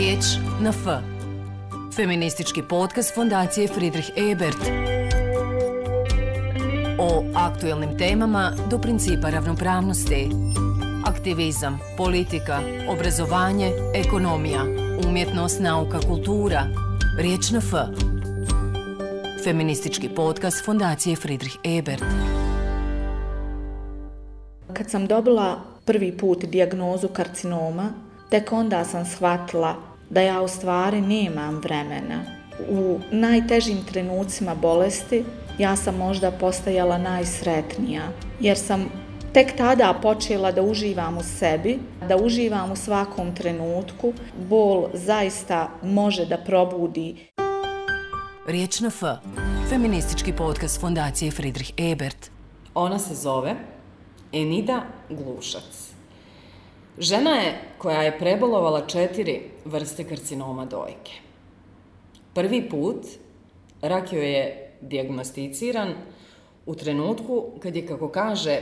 Riječ na F. Feministički podcast Fondacije Friedrich Ebert. O aktuelnim temama do principa ravnopravnosti. Aktivizam, politika, obrazovanje, ekonomija, umjetnost, nauka, kultura. Riječ na F. Feministički podcast Fondacije Friedrich Ebert. Kad sam dobila prvi put dijagnozu karcinoma, tek onda sam shvatila da ja u stvari nemam vremena. U najtežim trenucima bolesti ja sam možda postajala najsretnija, jer sam tek tada počela da uživam u sebi, da uživam u svakom trenutku. Bol zaista može da probudi. Riječ na F. Feministički podcast Fondacije Friedrich Ebert. Ona se zove Enida Glušac. Žena je koja je prebolovala četiri vrste karcinoma dojke. Prvi put rak joj je diagnosticiran u trenutku kad je, kako kaže,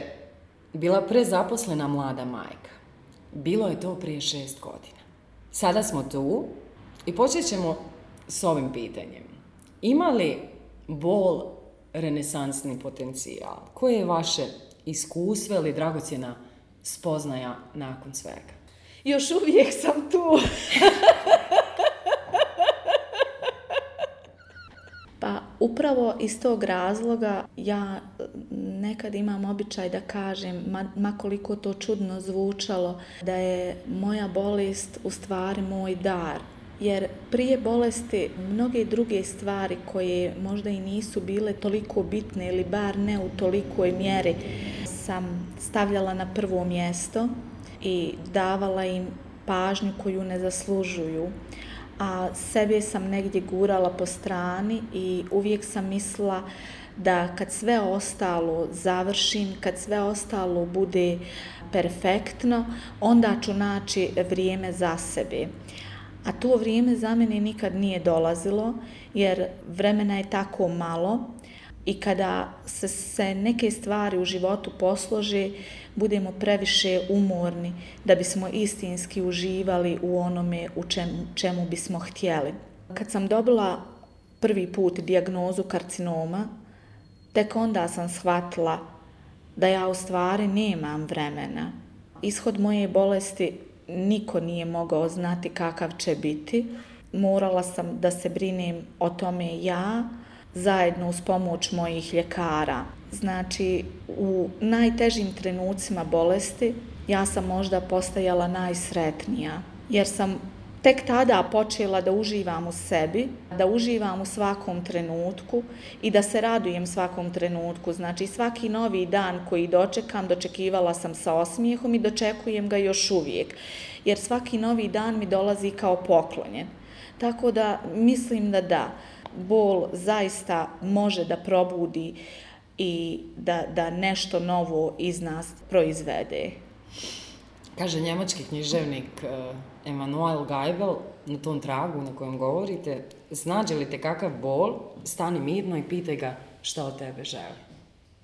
bila prezaposlena mlada majka. Bilo je to prije šest godina. Sada smo tu i počet ćemo s ovim pitanjem. Ima li bol renesansni potencijal? Koje je vaše iskustvo ili dragocjena spoznaja nakon svega? Još uvijek sam tu. pa upravo iz tog razloga ja mm, nekad imam običaj da kažem, ma, ma koliko to čudno zvučalo, da je moja bolest u stvari moj dar jer prije bolesti mnoge druge stvari koje možda i nisu bile toliko bitne ili bar ne u tolikoj mjeri sam stavljala na prvo mjesto i davala im pažnju koju ne zaslužuju a sebe sam negdje gurala po strani i uvijek sam mislila da kad sve ostalo završim, kad sve ostalo bude perfektno, onda ću naći vrijeme za sebe. A to vrijeme za mene nikad nije dolazilo, jer vremena je tako malo i kada se, se neke stvari u životu poslože, budemo previše umorni da bismo istinski uživali u onome u čemu, čemu bismo htjeli. Kad sam dobila prvi put dijagnozu karcinoma, tek onda sam shvatila da ja u stvari nemam vremena. Ishod moje bolesti niko nije mogao znati kakav će biti. Morala sam da se brinem o tome ja, zajedno uz pomoć mojih ljekara. Znači, u najtežim trenucima bolesti ja sam možda postajala najsretnija, jer sam tek tada počela da uživam u sebi, da uživam u svakom trenutku i da se radujem svakom trenutku. Znači svaki novi dan koji dočekam, dočekivala sam sa osmijehom i dočekujem ga još uvijek. Jer svaki novi dan mi dolazi kao poklonjen. Tako da mislim da da, bol zaista može da probudi i da, da nešto novo iz nas proizvede. Kaže njemački književnik uh Emanuel Geibel na tom tragu na kojem govorite, snađe li te kakav bol, stani mirno i pitaj ga šta od tebe želi.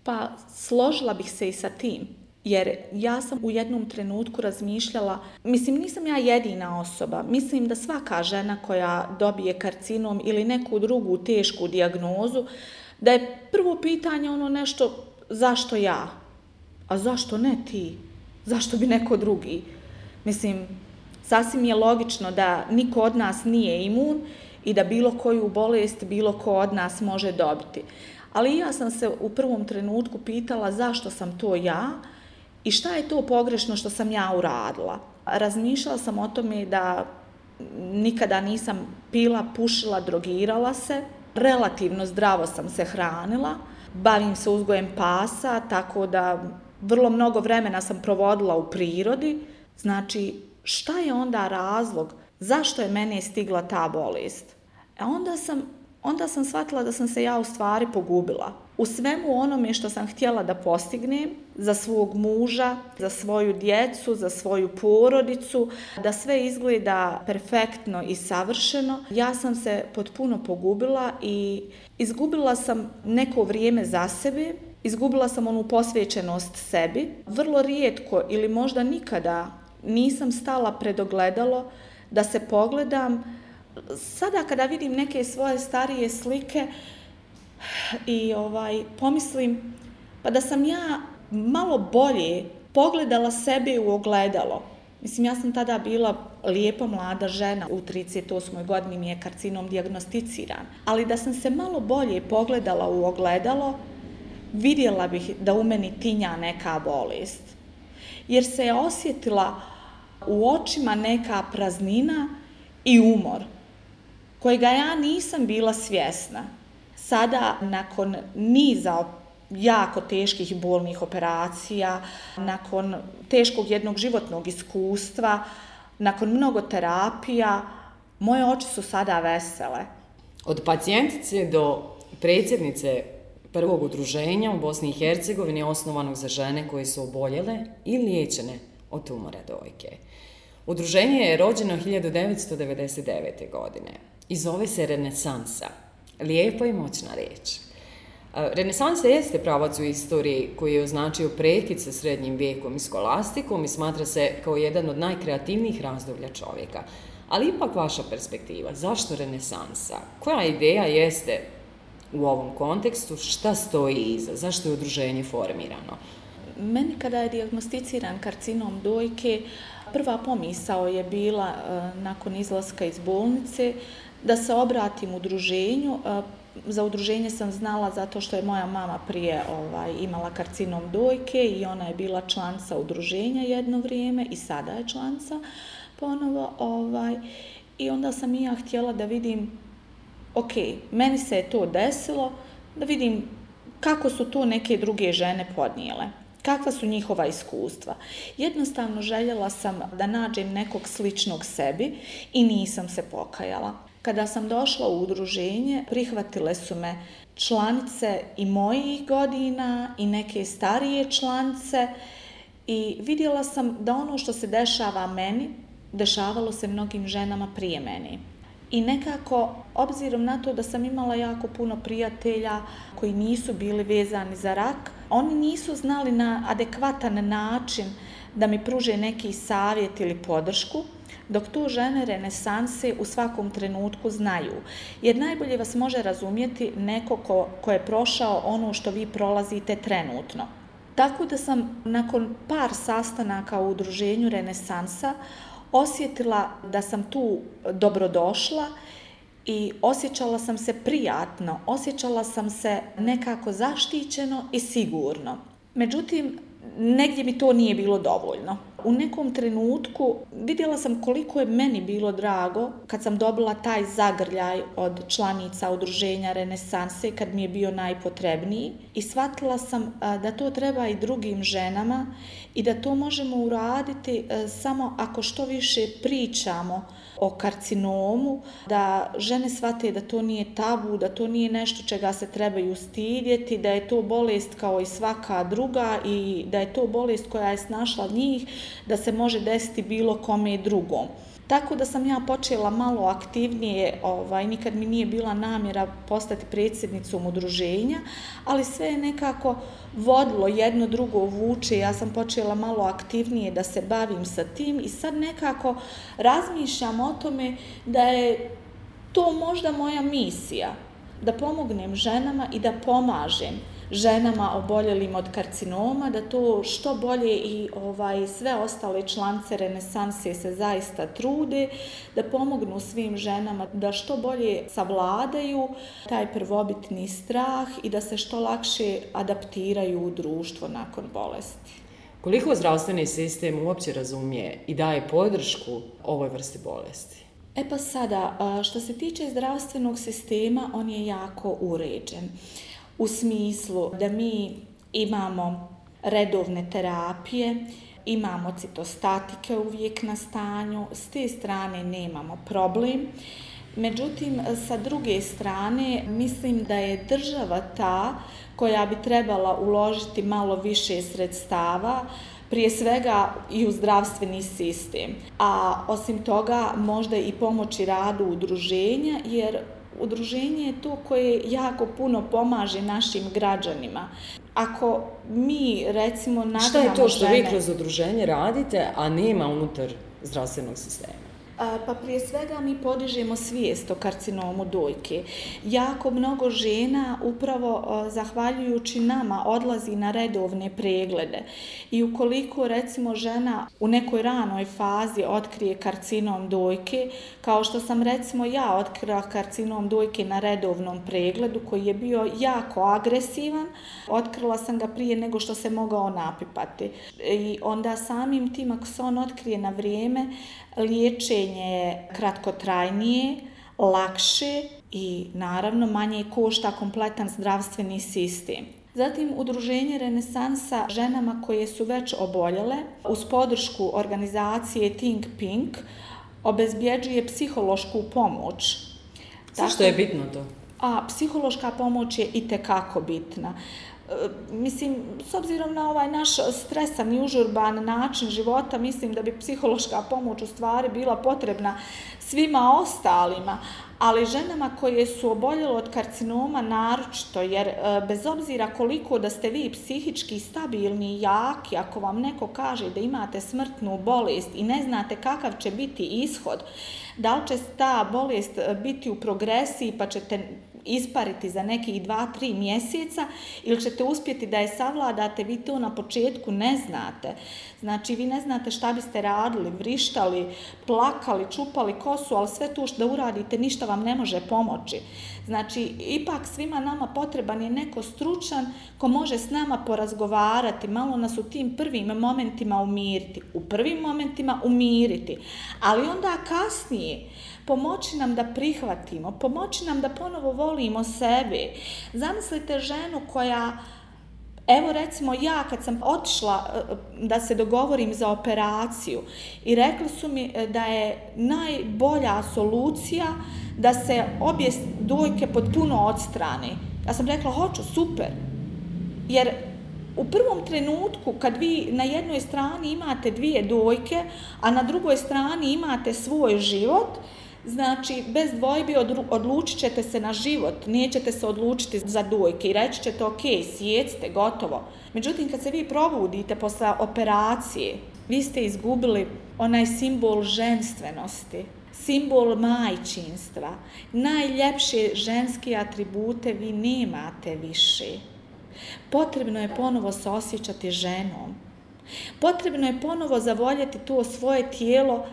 Pa složila bih se i sa tim, jer ja sam u jednom trenutku razmišljala, mislim nisam ja jedina osoba, mislim da svaka žena koja dobije karcinom ili neku drugu tešku dijagnozu, da je prvo pitanje ono nešto zašto ja, a zašto ne ti, zašto bi neko drugi. Mislim, sasvim je logično da niko od nas nije imun i da bilo koju bolest bilo ko od nas može dobiti. Ali ja sam se u prvom trenutku pitala zašto sam to ja i šta je to pogrešno što sam ja uradila. Razmišljala sam o tome da nikada nisam pila, pušila, drogirala se, relativno zdravo sam se hranila, bavim se uzgojem pasa, tako da vrlo mnogo vremena sam provodila u prirodi, znači šta je onda razlog, zašto je mene stigla ta bolest? A onda sam, onda sam shvatila da sam se ja u stvari pogubila. U svemu onome što sam htjela da postignem za svog muža, za svoju djecu, za svoju porodicu, da sve izgleda perfektno i savršeno, ja sam se potpuno pogubila i izgubila sam neko vrijeme za sebe, izgubila sam onu posvećenost sebi. Vrlo rijetko ili možda nikada nisam stala pred ogledalo da se pogledam. Sada kada vidim neke svoje starije slike i ovaj pomislim pa da sam ja malo bolje pogledala sebe u ogledalo. Mislim, ja sam tada bila lijepa mlada žena, u 38. godini mi je karcinom diagnosticiran. Ali da sam se malo bolje pogledala u ogledalo, vidjela bih da u meni tinja neka bolest. Jer se je osjetila u očima neka praznina i umor, kojega ja nisam bila svjesna. Sada, nakon niza jako teških i bolnih operacija, nakon teškog jednog životnog iskustva, nakon mnogo terapija, moje oči su sada vesele. Od pacijentice do predsjednice prvog udruženja u Bosni i Hercegovini osnovanog za žene koje su oboljele i liječene od tumora dojke. Udruženje je rođeno 1999. godine i zove se Renesansa. Lijepa i moćna riječ. E, renesansa jeste pravac u istoriji koji je označio prekid sa srednjim vijekom i skolastikom i smatra se kao jedan od najkreativnijih razdoblja čovjeka. Ali ipak vaša perspektiva, zašto renesansa? Koja ideja jeste u ovom kontekstu, šta stoji iza, zašto je udruženje formirano? Meni kada je diagnosticiran karcinom dojke, prva pomisao je bila e, nakon izlaska iz bolnice da se obratim udruženju. E, za udruženje sam znala zato što je moja mama prije ovaj imala karcinom dojke i ona je bila članca udruženja jedno vrijeme i sada je članca ponovo. Ovaj, I onda sam i ja htjela da vidim ok, meni se je to desilo, da vidim kako su to neke druge žene podnijele. Kakva su njihova iskustva? Jednostavno željela sam da nađem nekog sličnog sebi i nisam se pokajala. Kada sam došla u udruženje, prihvatile su me članice i mojih godina i neke starije članice i vidjela sam da ono što se dešava meni, dešavalo se mnogim ženama prije meni. I nekako, obzirom na to da sam imala jako puno prijatelja koji nisu bili vezani za rak, oni nisu znali na adekvatan način da mi pruže neki savjet ili podršku, dok to žene renesanse u svakom trenutku znaju. Jer najbolje vas može razumjeti neko ko, ko je prošao ono što vi prolazite trenutno. Tako da sam nakon par sastanaka u udruženju Renesansa osjetila da sam tu dobrodošla i osjećala sam se prijatno, osjećala sam se nekako zaštićeno i sigurno. Međutim, negdje mi to nije bilo dovoljno. U nekom trenutku vidjela sam koliko je meni bilo drago kad sam dobila taj zagrljaj od članica udruženja Renesanse kad mi je bio najpotrebniji i shvatila sam da to treba i drugim ženama i da to možemo uraditi e, samo ako što više pričamo o karcinomu, da žene shvate da to nije tabu, da to nije nešto čega se trebaju stidjeti, da je to bolest kao i svaka druga i da je to bolest koja je snašla njih, da se može desiti bilo kome drugom. Tako da sam ja počela malo aktivnije, ovaj, nikad mi nije bila namjera postati predsjednicom udruženja, ali sve je nekako vodilo jedno drugo vuče, ja sam počela malo aktivnije da se bavim sa tim i sad nekako razmišljam o tome da je to možda moja misija, da pomognem ženama i da pomažem ženama oboljelim od karcinoma, da to što bolje i ovaj sve ostale člance renesanse se zaista trude, da pomognu svim ženama da što bolje savladaju taj prvobitni strah i da se što lakše adaptiraju u društvo nakon bolesti. Koliko zdravstveni sistem uopće razumije i daje podršku ovoj vrsti bolesti? E pa sada, što se tiče zdravstvenog sistema, on je jako uređen u smislu da mi imamo redovne terapije, imamo citostatike uvijek na stanju, s te strane nemamo problem. Međutim, sa druge strane, mislim da je država ta koja bi trebala uložiti malo više sredstava, prije svega i u zdravstveni sistem. A osim toga, možda i pomoći radu udruženja, jer udruženje je to koje jako puno pomaže našim građanima. Ako mi, recimo, nagramo Šta je to što žene, vi kroz udruženje radite, a nema unutar zdravstvenog sistema? Pa prije svega mi podižemo svijest o karcinomu dojke. Jako mnogo žena upravo zahvaljujući nama odlazi na redovne preglede. I ukoliko recimo žena u nekoj ranoj fazi otkrije karcinom dojke, kao što sam recimo ja otkrila karcinom dojke na redovnom pregledu koji je bio jako agresivan, otkrila sam ga prije nego što se mogao napipati. I onda samim tim ako se on otkrije na vrijeme, liječenje je kratkotrajnije, lakše i naravno manje košta kompletan zdravstveni sistem. Zatim udruženje Renesansa ženama koje su već oboljele uz podršku organizacije Think Pink obezbjeđuje psihološku pomoć. Zašto je bitno to? A psihološka pomoć je i tekako bitna. E, mislim, s obzirom na ovaj naš stresan i užurban način života, mislim da bi psihološka pomoć u stvari bila potrebna svima ostalima, ali ženama koje su oboljele od karcinoma naročito, jer e, bez obzira koliko da ste vi psihički stabilni i jaki, ako vam neko kaže da imate smrtnu bolest i ne znate kakav će biti ishod, da li će ta bolest e, biti u progresiji pa ćete ispariti za nekih dva, tri mjeseca ili ćete uspjeti da je savladate, vi to na početku ne znate. Znači, vi ne znate šta biste radili, vrištali, plakali, čupali kosu, ali sve to što da uradite ništa vam ne može pomoći. Znači, ipak svima nama potreban je neko stručan ko može s nama porazgovarati, malo nas u tim prvim momentima umiriti. U prvim momentima umiriti, ali onda kasnije pomoći nam da prihvatimo, pomoći nam da ponovo volimo sebe. Zamislite ženu koja Evo recimo ja kad sam otišla e, e, da se dogovorim za operaciju i rekli su mi e, da je najbolja solucija da se obje dojke potpuno odstrane. Ja sam rekla hoću, super. Jer u prvom trenutku kad vi na jednoj strani imate dvije dojke, a na drugoj strani imate svoj život, Znači, bez dvojbi odlučit ćete se na život, nećete se odlučiti za dojke i reći ćete ok, sjecite, gotovo. Međutim, kad se vi probudite posle operacije, vi ste izgubili onaj simbol ženstvenosti, simbol majčinstva. Najljepše ženske atribute vi nemate više. Potrebno je ponovo se osjećati ženom. Potrebno je ponovo zavoljeti to svoje tijelo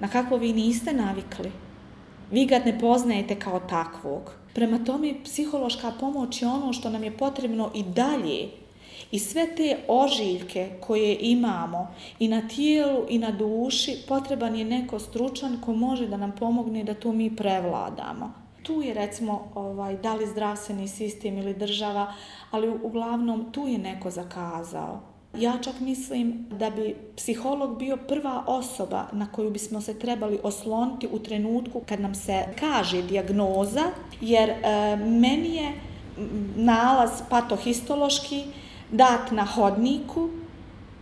na kakvo vi niste navikli. Vi ga ne poznajete kao takvog. Prema tome, psihološka pomoć je ono što nam je potrebno i dalje. I sve te ožiljke koje imamo i na tijelu i na duši, potreban je neko stručan ko može da nam pomogne da to mi prevladamo. Tu je recimo ovaj, da li zdravstveni sistem ili država, ali uglavnom tu je neko zakazao. Ja čak mislim da bi psiholog bio prva osoba na koju bismo se trebali osloniti u trenutku kad nam se kaže dijagnoza, jer e, meni je nalaz patohistološki dat na hodniku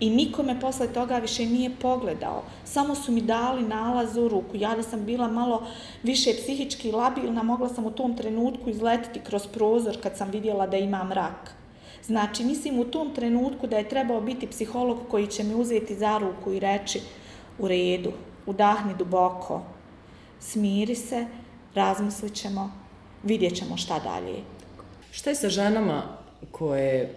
i nikome posle toga više nije pogledao. Samo su mi dali nalaz u ruku. Ja da sam bila malo više psihički labilna, mogla sam u tom trenutku izletiti kroz prozor kad sam vidjela da imam rak. Znači, mislim u tom trenutku da je trebao biti psiholog koji će mi uzeti za ruku i reći u redu, udahni duboko, smiri se, razmislit ćemo, vidjet ćemo šta dalje. Šta je sa ženama koje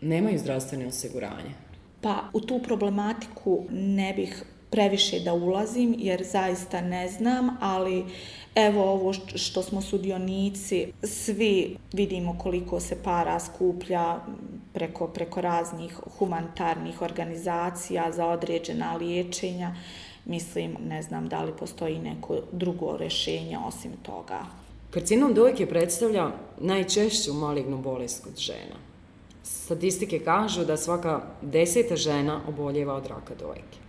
nemaju zdravstvene osiguranje? Pa u tu problematiku ne bih previše da ulazim jer zaista ne znam, ali evo ovo što smo sudionici, svi vidimo koliko se para skuplja preko, preko raznih humanitarnih organizacija za određena liječenja. Mislim, ne znam da li postoji neko drugo rešenje osim toga. Karcinom dojke predstavlja najčešću malignu bolest kod žena. Statistike kažu da svaka deseta žena oboljeva od raka dojke.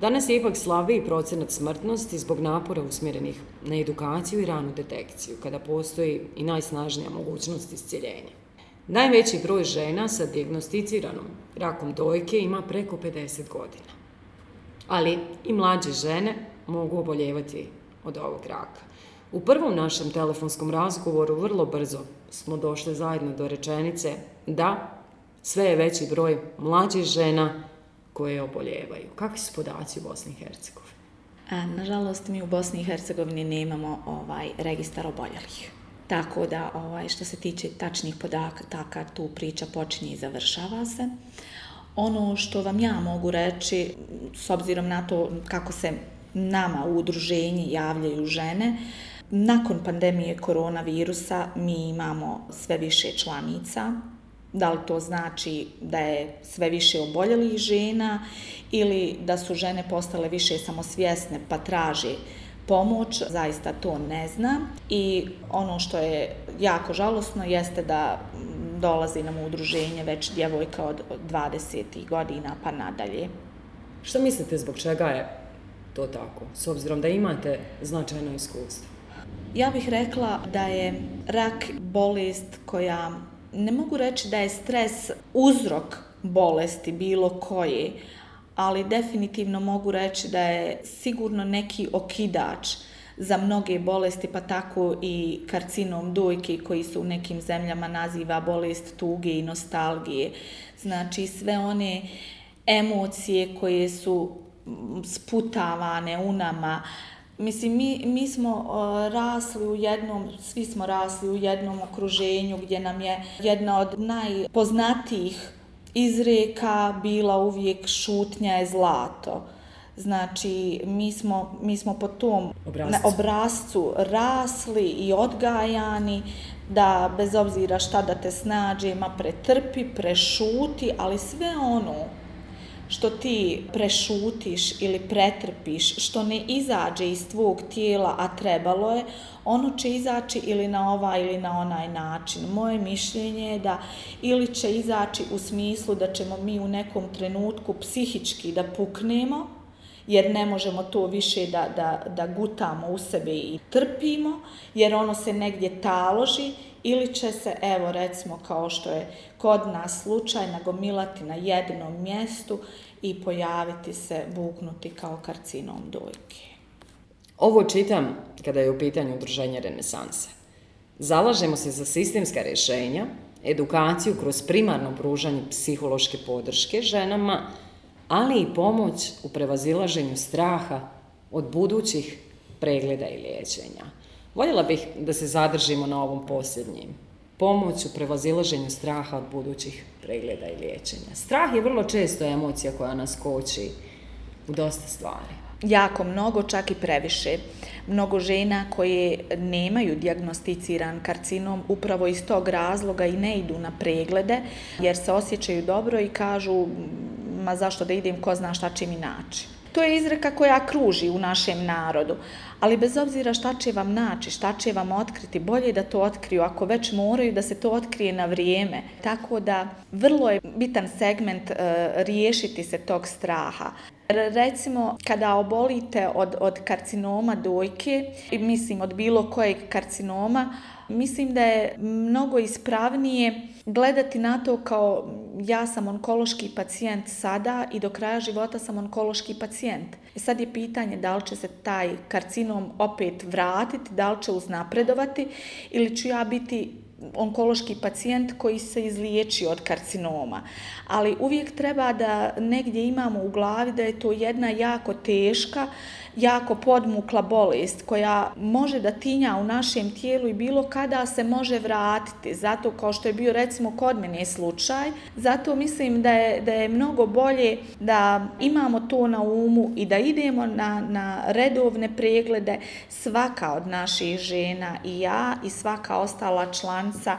Danas je ipak slabiji procenat smrtnosti zbog napora usmjerenih na edukaciju i ranu detekciju, kada postoji i najsnažnija mogućnost iscijeljenja. Najveći broj žena sa diagnosticiranom rakom dojke ima preko 50 godina. Ali i mlađe žene mogu oboljevati od ovog raka. U prvom našem telefonskom razgovoru vrlo brzo smo došli zajedno do rečenice da sve je veći broj mlađih žena koje oboljevaju. Kakvi su podaci u Bosni i Hercegovini? A, nažalost, mi u Bosni i Hercegovini nemamo ovaj registar oboljelih. Tako da, ovaj, što se tiče tačnih podataka, tu priča počinje i završava se. Ono što vam ja mogu reći, s obzirom na to kako se nama u udruženji javljaju žene, nakon pandemije koronavirusa mi imamo sve više članica, da li to znači da je sve više oboljelih žena ili da su žene postale više samosvjesne pa traže pomoć, zaista to ne znam. I ono što je jako žalosno jeste da dolazi nam u udruženje već djevojka od 20. godina pa nadalje. Što mislite zbog čega je to tako, s obzirom da imate značajno iskustvo? Ja bih rekla da je rak bolest koja, ne mogu reći da je stres uzrok bolesti bilo koje, ali definitivno mogu reći da je sigurno neki okidač za mnoge bolesti, pa tako i karcinom dojke koji se u nekim zemljama naziva bolest tuge i nostalgije. Znači sve one emocije koje su sputavane u nama, Mislim, mi, mi smo uh, rasli u jednom, svi smo rasli u jednom okruženju gdje nam je jedna od najpoznatijih izreka bila uvijek šutnja je zlato. Znači, mi smo, mi smo po tom obrazcu. obrazcu rasli i odgajani da bez obzira šta da te snađe, ma pretrpi, prešuti, ali sve ono što ti prešutiš ili pretrpiš, što ne izađe iz tvog tijela, a trebalo je, ono će izaći ili na ovaj ili na onaj način. Moje mišljenje je da ili će izaći u smislu da ćemo mi u nekom trenutku psihički da puknemo, jer ne možemo to više da, da, da gutamo u sebe i trpimo, jer ono se negdje taloži ili će se, evo recimo kao što je kod nas slučaj, nagomilati na jednom mjestu i pojaviti se, buknuti kao karcinom dojke. Ovo čitam kada je u pitanju udruženja renesanse. Zalažemo se za sistemska rješenja, edukaciju kroz primarno pružanje psihološke podrške ženama, ali i pomoć u prevazilaženju straha od budućih pregleda i liječenja. Voljela bih da se zadržimo na ovom posljednjim. Pomoć u prevazilaženju straha od budućih pregleda i liječenja. Strah je vrlo često emocija koja nas koči u dosta stvari. Jako mnogo, čak i previše. Mnogo žena koje nemaju diagnosticiran karcinom upravo iz tog razloga i ne idu na preglede jer se osjećaju dobro i kažu ma zašto da idem, ko zna šta će mi naći. To je izreka koja kruži u našem narodu. Ali bez obzira šta će vam naći, šta će vam otkriti, bolje da to otkriju ako već moraju da se to otkrije na vrijeme. Tako da vrlo je bitan segment e, riješiti se tog straha. Recimo, kada obolite od, od karcinoma dojke, mislim od bilo kojeg karcinoma, mislim da je mnogo ispravnije gledati na to kao ja sam onkološki pacijent sada i do kraja života sam onkološki pacijent. E sad je pitanje da li će se taj karcinom opet vratiti, da li će uznapredovati ili ću ja biti onkološki pacijent koji se izliječi od karcinoma. Ali uvijek treba da negdje imamo u glavi da je to jedna jako teška jako podmukla bolest koja može da tinja u našem tijelu i bilo kada se može vratiti. Zato kao što je bio recimo kod mene slučaj, zato mislim da je, da je mnogo bolje da imamo to na umu i da idemo na, na redovne preglede svaka od naših žena i ja i svaka ostala članca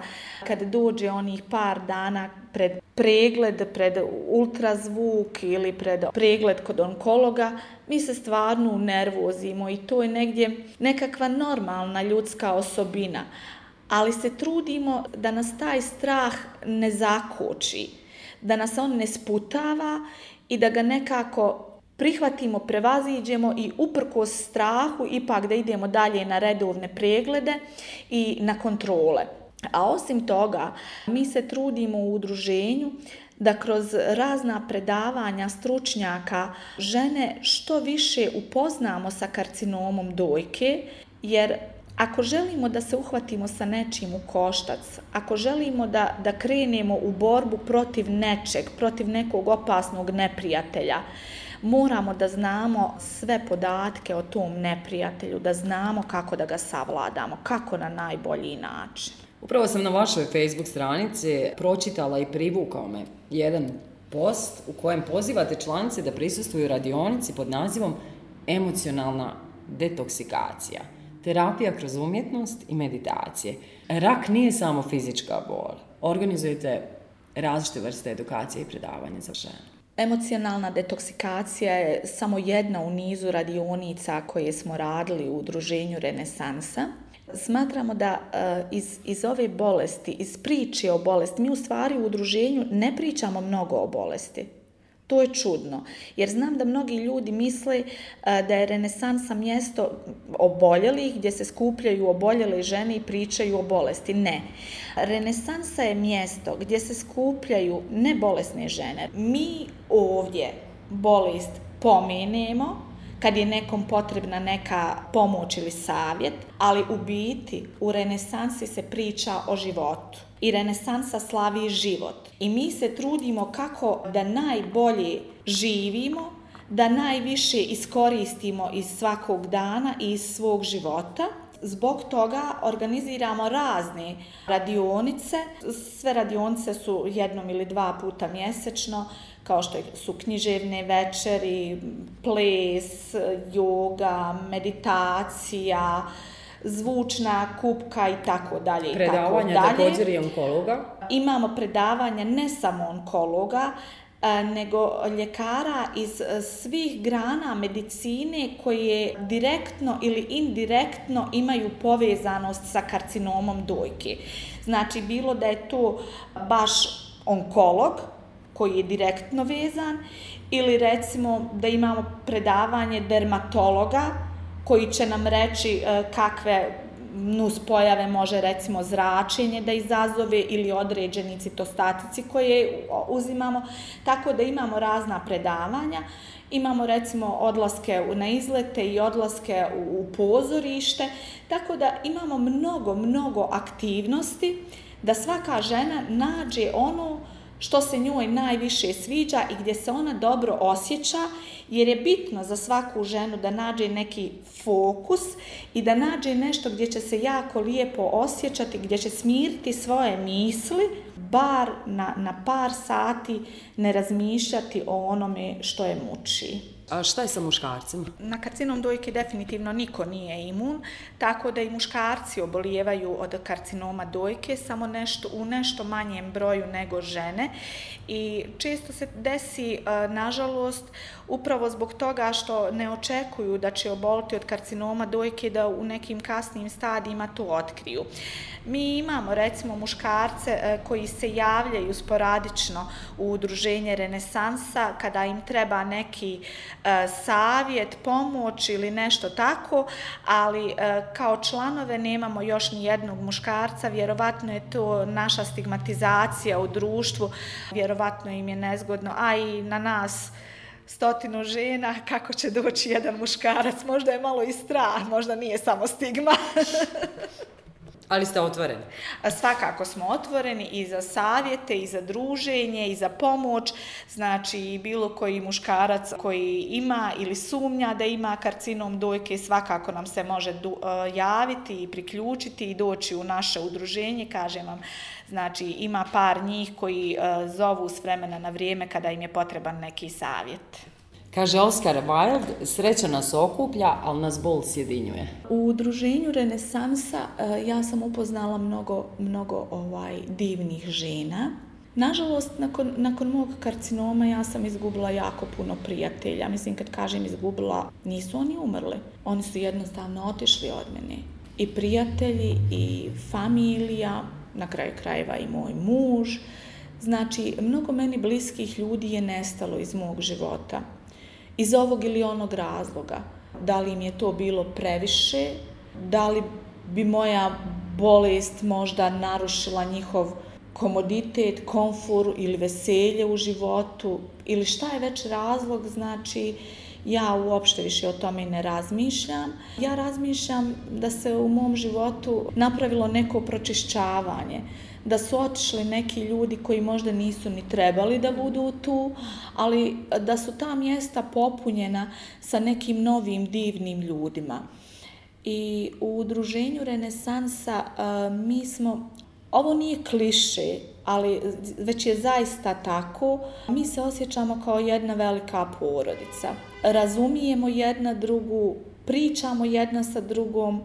kad dođe onih par dana pred pregled, pred ultrazvuk ili pred pregled kod onkologa, mi se stvarno nervozimo i to je negdje nekakva normalna ljudska osobina. Ali se trudimo da nas taj strah ne zakoči, da nas on ne sputava i da ga nekako prihvatimo, prevaziđemo i uprkos strahu ipak da idemo dalje na redovne preglede i na kontrole. A osim toga, mi se trudimo u udruženju da kroz razna predavanja stručnjaka žene što više upoznamo sa karcinomom dojke, jer ako želimo da se uhvatimo sa nečim u koštac, ako želimo da, da krenemo u borbu protiv nečeg, protiv nekog opasnog neprijatelja, moramo da znamo sve podatke o tom neprijatelju, da znamo kako da ga savladamo, kako na najbolji način. Upravo sam na vašoj Facebook stranici pročitala i privukao me jedan post u kojem pozivate članice da prisustuju radionici pod nazivom emocionalna detoksikacija, terapija kroz umjetnost i meditacije. Rak nije samo fizička bol. Organizujete različite vrste edukacije i predavanja za žene. Emocionalna detoksikacija je samo jedna u nizu radionica koje smo radili u udruženju Renesansa. Smatramo da e, iz, iz ove bolesti, iz priče o bolesti, mi u stvari u udruženju ne pričamo mnogo o bolesti. To je čudno, jer znam da mnogi ljudi misle e, da je renesansa mjesto oboljelih, gdje se skupljaju oboljele žene i pričaju o bolesti. Ne. Renesansa je mjesto gdje se skupljaju nebolesne žene. Mi ovdje bolest pomenemo, kad je nekom potrebna neka pomoć ili savjet, ali u biti u renesansi se priča o životu. I renesansa slavi život. I mi se trudimo kako da najbolje živimo, da najviše iskoristimo iz svakog dana i iz svog života. Zbog toga organiziramo razne radionice. Sve radionice su jednom ili dva puta mjesečno kao što su književne večeri, ples, yoga, meditacija, zvučna kupka i tako dalje. Predavanja tako dalje. također i onkologa? Imamo predavanja ne samo onkologa, e, nego ljekara iz e, svih grana medicine koje direktno ili indirektno imaju povezanost sa karcinomom dojke. Znači, bilo da je to baš onkolog, koji je direktno vezan ili recimo da imamo predavanje dermatologa koji će nam reći e, kakve nus pojave može recimo zračenje da izazove ili određeni citostatici koje uzimamo. Tako da imamo razna predavanja. Imamo recimo odlaske na izlete i odlaske u pozorište. Tako da imamo mnogo, mnogo aktivnosti da svaka žena nađe ono što se njoj najviše sviđa i gdje se ona dobro osjeća, jer je bitno za svaku ženu da nađe neki fokus i da nađe nešto gdje će se jako lijepo osjećati, gdje će smiriti svoje misli, bar na, na par sati ne razmišljati o onome što je muči. A šta je sa muškarcima? Na karcinom dojke definitivno niko nije imun, tako da i muškarci obolijevaju od karcinoma dojke, samo nešto, u nešto manjem broju nego žene. I često se desi, nažalost, upravo zbog toga što ne očekuju da će oboliti od karcinoma dojke da u nekim kasnim stadijima to otkriju. Mi imamo recimo muškarce e, koji se javljaju sporadično u udruženje Renesansa kada im treba neki e, savjet, pomoć ili nešto tako, ali e, kao članove nemamo još ni jednog muškarca, vjerovatno je to naša stigmatizacija u društvu, vjerovatno im je nezgodno, a i na nas stotinu žena, kako će doći jedan muškarac, možda je malo i strah, možda nije samo stigma. Ali ste otvoreni? Svakako smo otvoreni i za savjete, i za druženje, i za pomoć. Znači, bilo koji muškarac koji ima ili sumnja da ima karcinom dojke, svakako nam se može e, javiti i priključiti i doći u naše udruženje. Kažem vam, znači, ima par njih koji e, zovu s vremena na vrijeme kada im je potreban neki savjet. Kaže Oscar Wilde, sreća nas okuplja, ali nas bol sjedinjuje. U udruženju Renesansa e, ja sam upoznala mnogo, mnogo ovaj divnih žena. Nažalost, nakon, nakon mog karcinoma ja sam izgubila jako puno prijatelja. Mislim, kad kažem izgubila, nisu oni umrli. Oni su jednostavno otišli od mene. I prijatelji, i familija, na kraju krajeva i moj muž. Znači, mnogo meni bliskih ljudi je nestalo iz mog života iz ovog ili onog razloga. Da li im je to bilo previše, da li bi moja bolest možda narušila njihov komoditet, komfor ili veselje u životu ili šta je već razlog, znači ja uopšte više o tome ne razmišljam. Ja razmišljam da se u mom životu napravilo neko pročišćavanje, da su otišli neki ljudi koji možda nisu ni trebali da budu tu, ali da su ta mjesta popunjena sa nekim novim divnim ljudima. I u udruženju Renesansa e, mi smo, ovo nije kliše, ali već je zaista tako, mi se osjećamo kao jedna velika porodica. Razumijemo jedna drugu, pričamo jedna sa drugom,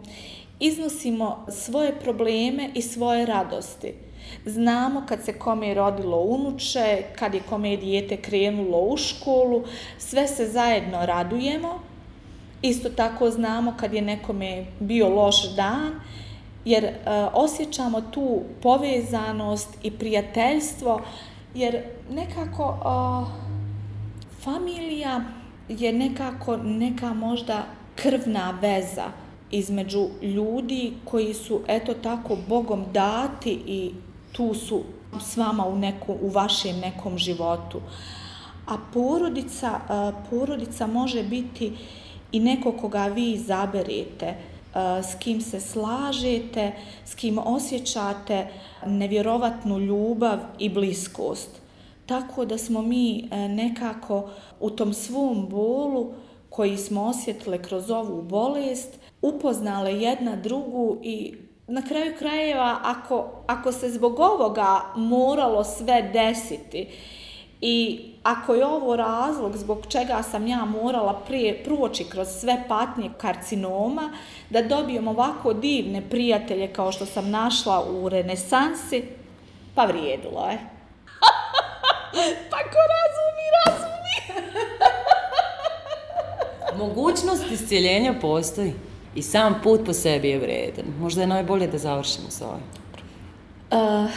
iznosimo svoje probleme i svoje radosti. Znamo kad se kome je rodilo unuče, kad je kome je dijete krenulo u školu, sve se zajedno radujemo. Isto tako znamo kad je nekome bio loš dan, jer e, osjećamo tu povezanost i prijateljstvo, jer nekako e, familija je nekako neka možda krvna veza između ljudi koji su eto tako Bogom dati i tu su s vama u, nekom, u vašem nekom životu. A porodica, e, porodica može biti i neko koga vi izaberete, e, s kim se slažete, s kim osjećate nevjerovatnu ljubav i bliskost. Tako da smo mi e, nekako u tom svom bolu koji smo osjetile kroz ovu bolest, upoznale jedna drugu i na kraju krajeva ako, ako se zbog ovoga moralo sve desiti i ako je ovo razlog zbog čega sam ja morala prije proći kroz sve patnje karcinoma, da dobijem ovako divne prijatelje kao što sam našla u renesansi, pa vrijedilo je. pa ko razumi, razumi. Mogućnost iscijeljenja postoji i sam put po sebi je vredan. Možda je najbolje da završimo s ovim. Uh,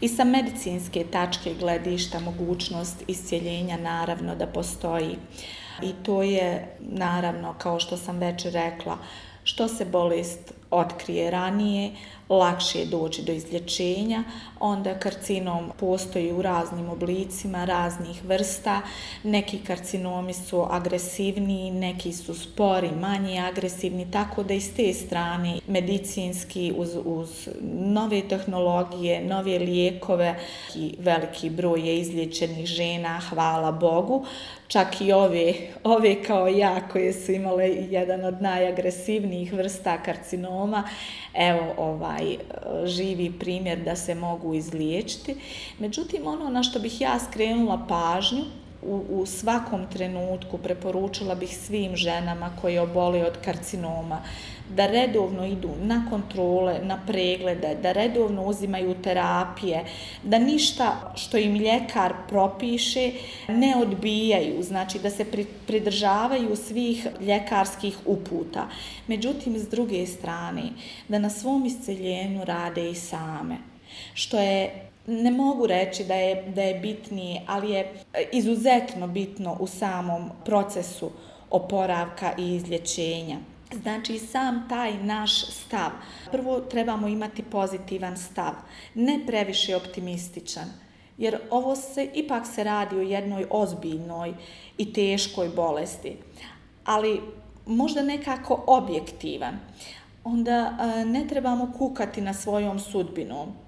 I sa medicinske tačke gledišta mogućnost iscijeljenja naravno da postoji. I to je naravno, kao što sam već rekla, što se bolest otkrije ranije, lakše je doći do izlječenja, onda karcinom postoji u raznim oblicima, raznih vrsta, neki karcinomi su agresivni, neki su spori, manje agresivni, tako da iz te strane medicinski uz, uz nove tehnologije, nove lijekove i veliki broj je izlječenih žena, hvala Bogu, čak i ove, ove kao ja koje su imale jedan od najagresivnijih vrsta karcinoma, evo ovaj e, živi primjer da se mogu izliječiti. Međutim, ono na što bih ja skrenula pažnju, u, u svakom trenutku preporučila bih svim ženama koje obole od karcinoma da redovno idu na kontrole, na preglede, da redovno uzimaju terapije, da ništa što im ljekar propiše ne odbijaju, znači da se pridržavaju svih ljekarskih uputa. Međutim, s druge strane, da na svom isceljenju rade i same, što je ne mogu reći da je, da je bitnije, ali je izuzetno bitno u samom procesu oporavka i izlječenja. Znači, sam taj naš stav. Prvo trebamo imati pozitivan stav, ne previše optimističan, jer ovo se ipak se radi o jednoj ozbiljnoj i teškoj bolesti, ali možda nekako objektivan. Onda eh, ne trebamo kukati na svojom sudbinom,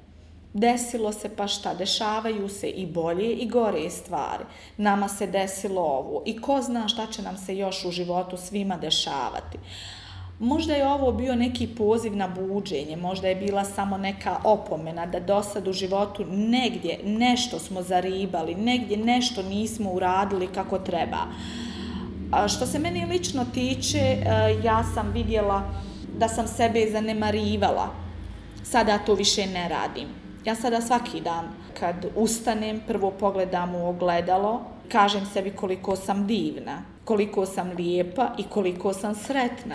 desilo se pa šta, dešavaju se i bolje i gore stvari. Nama se desilo ovo i ko zna šta će nam se još u životu svima dešavati. Možda je ovo bio neki poziv na buđenje, možda je bila samo neka opomena da do sad u životu negdje nešto smo zaribali, negdje nešto nismo uradili kako treba. A što se meni lično tiče, e, ja sam vidjela da sam sebe zanemarivala. Sada to više ne radim. Ja sada svaki dan kad ustanem, prvo pogledam u ogledalo, kažem sebi koliko sam divna, koliko sam lijepa i koliko sam sretna.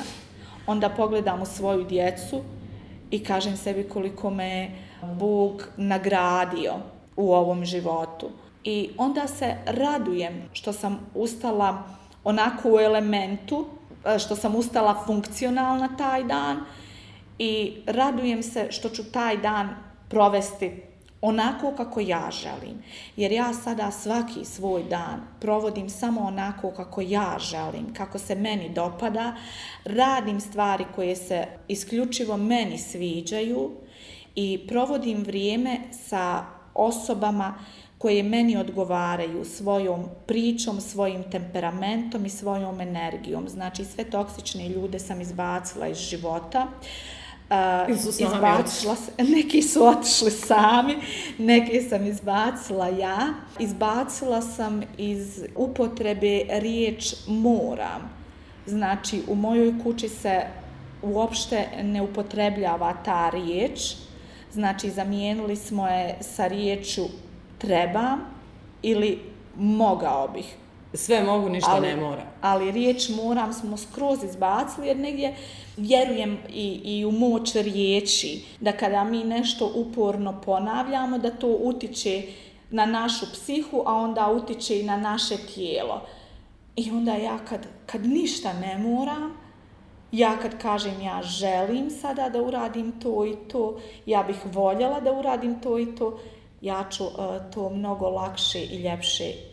Onda pogledam u svoju djecu i kažem sebi koliko me Bog nagradio u ovom životu. I onda se radujem što sam ustala onako u elementu, e, što sam ustala funkcionalna taj dan i radujem se što ću taj dan provesti onako kako ja želim. Jer ja sada svaki svoj dan provodim samo onako kako ja želim, kako se meni dopada, radim stvari koje se isključivo meni sviđaju i provodim vrijeme sa osobama koje meni odgovaraju svojom pričom, svojim temperamentom i svojom energijom. Znači, sve toksične ljude sam izbacila iz života. Uh, izbacila se, neki su otišli sami, neki sam izbacila ja. Izbacila sam iz upotrebe riječ moram. Znači, u mojoj kući se uopšte ne upotrebljava ta riječ. Znači, zamijenili smo je sa riječu treba ili mogao bih. Sve mogu, ništa ali, ne mora. Ali riječ moram smo skroz izbacili jer negdje vjerujem i, i u moć riječi da kada mi nešto uporno ponavljamo da to utiče na našu psihu, a onda utiče i na naše tijelo. I onda ja kad, kad ništa ne moram, ja kad kažem ja želim sada da uradim to i to, ja bih voljela da uradim to i to, ja ću uh, to mnogo lakše i ljepše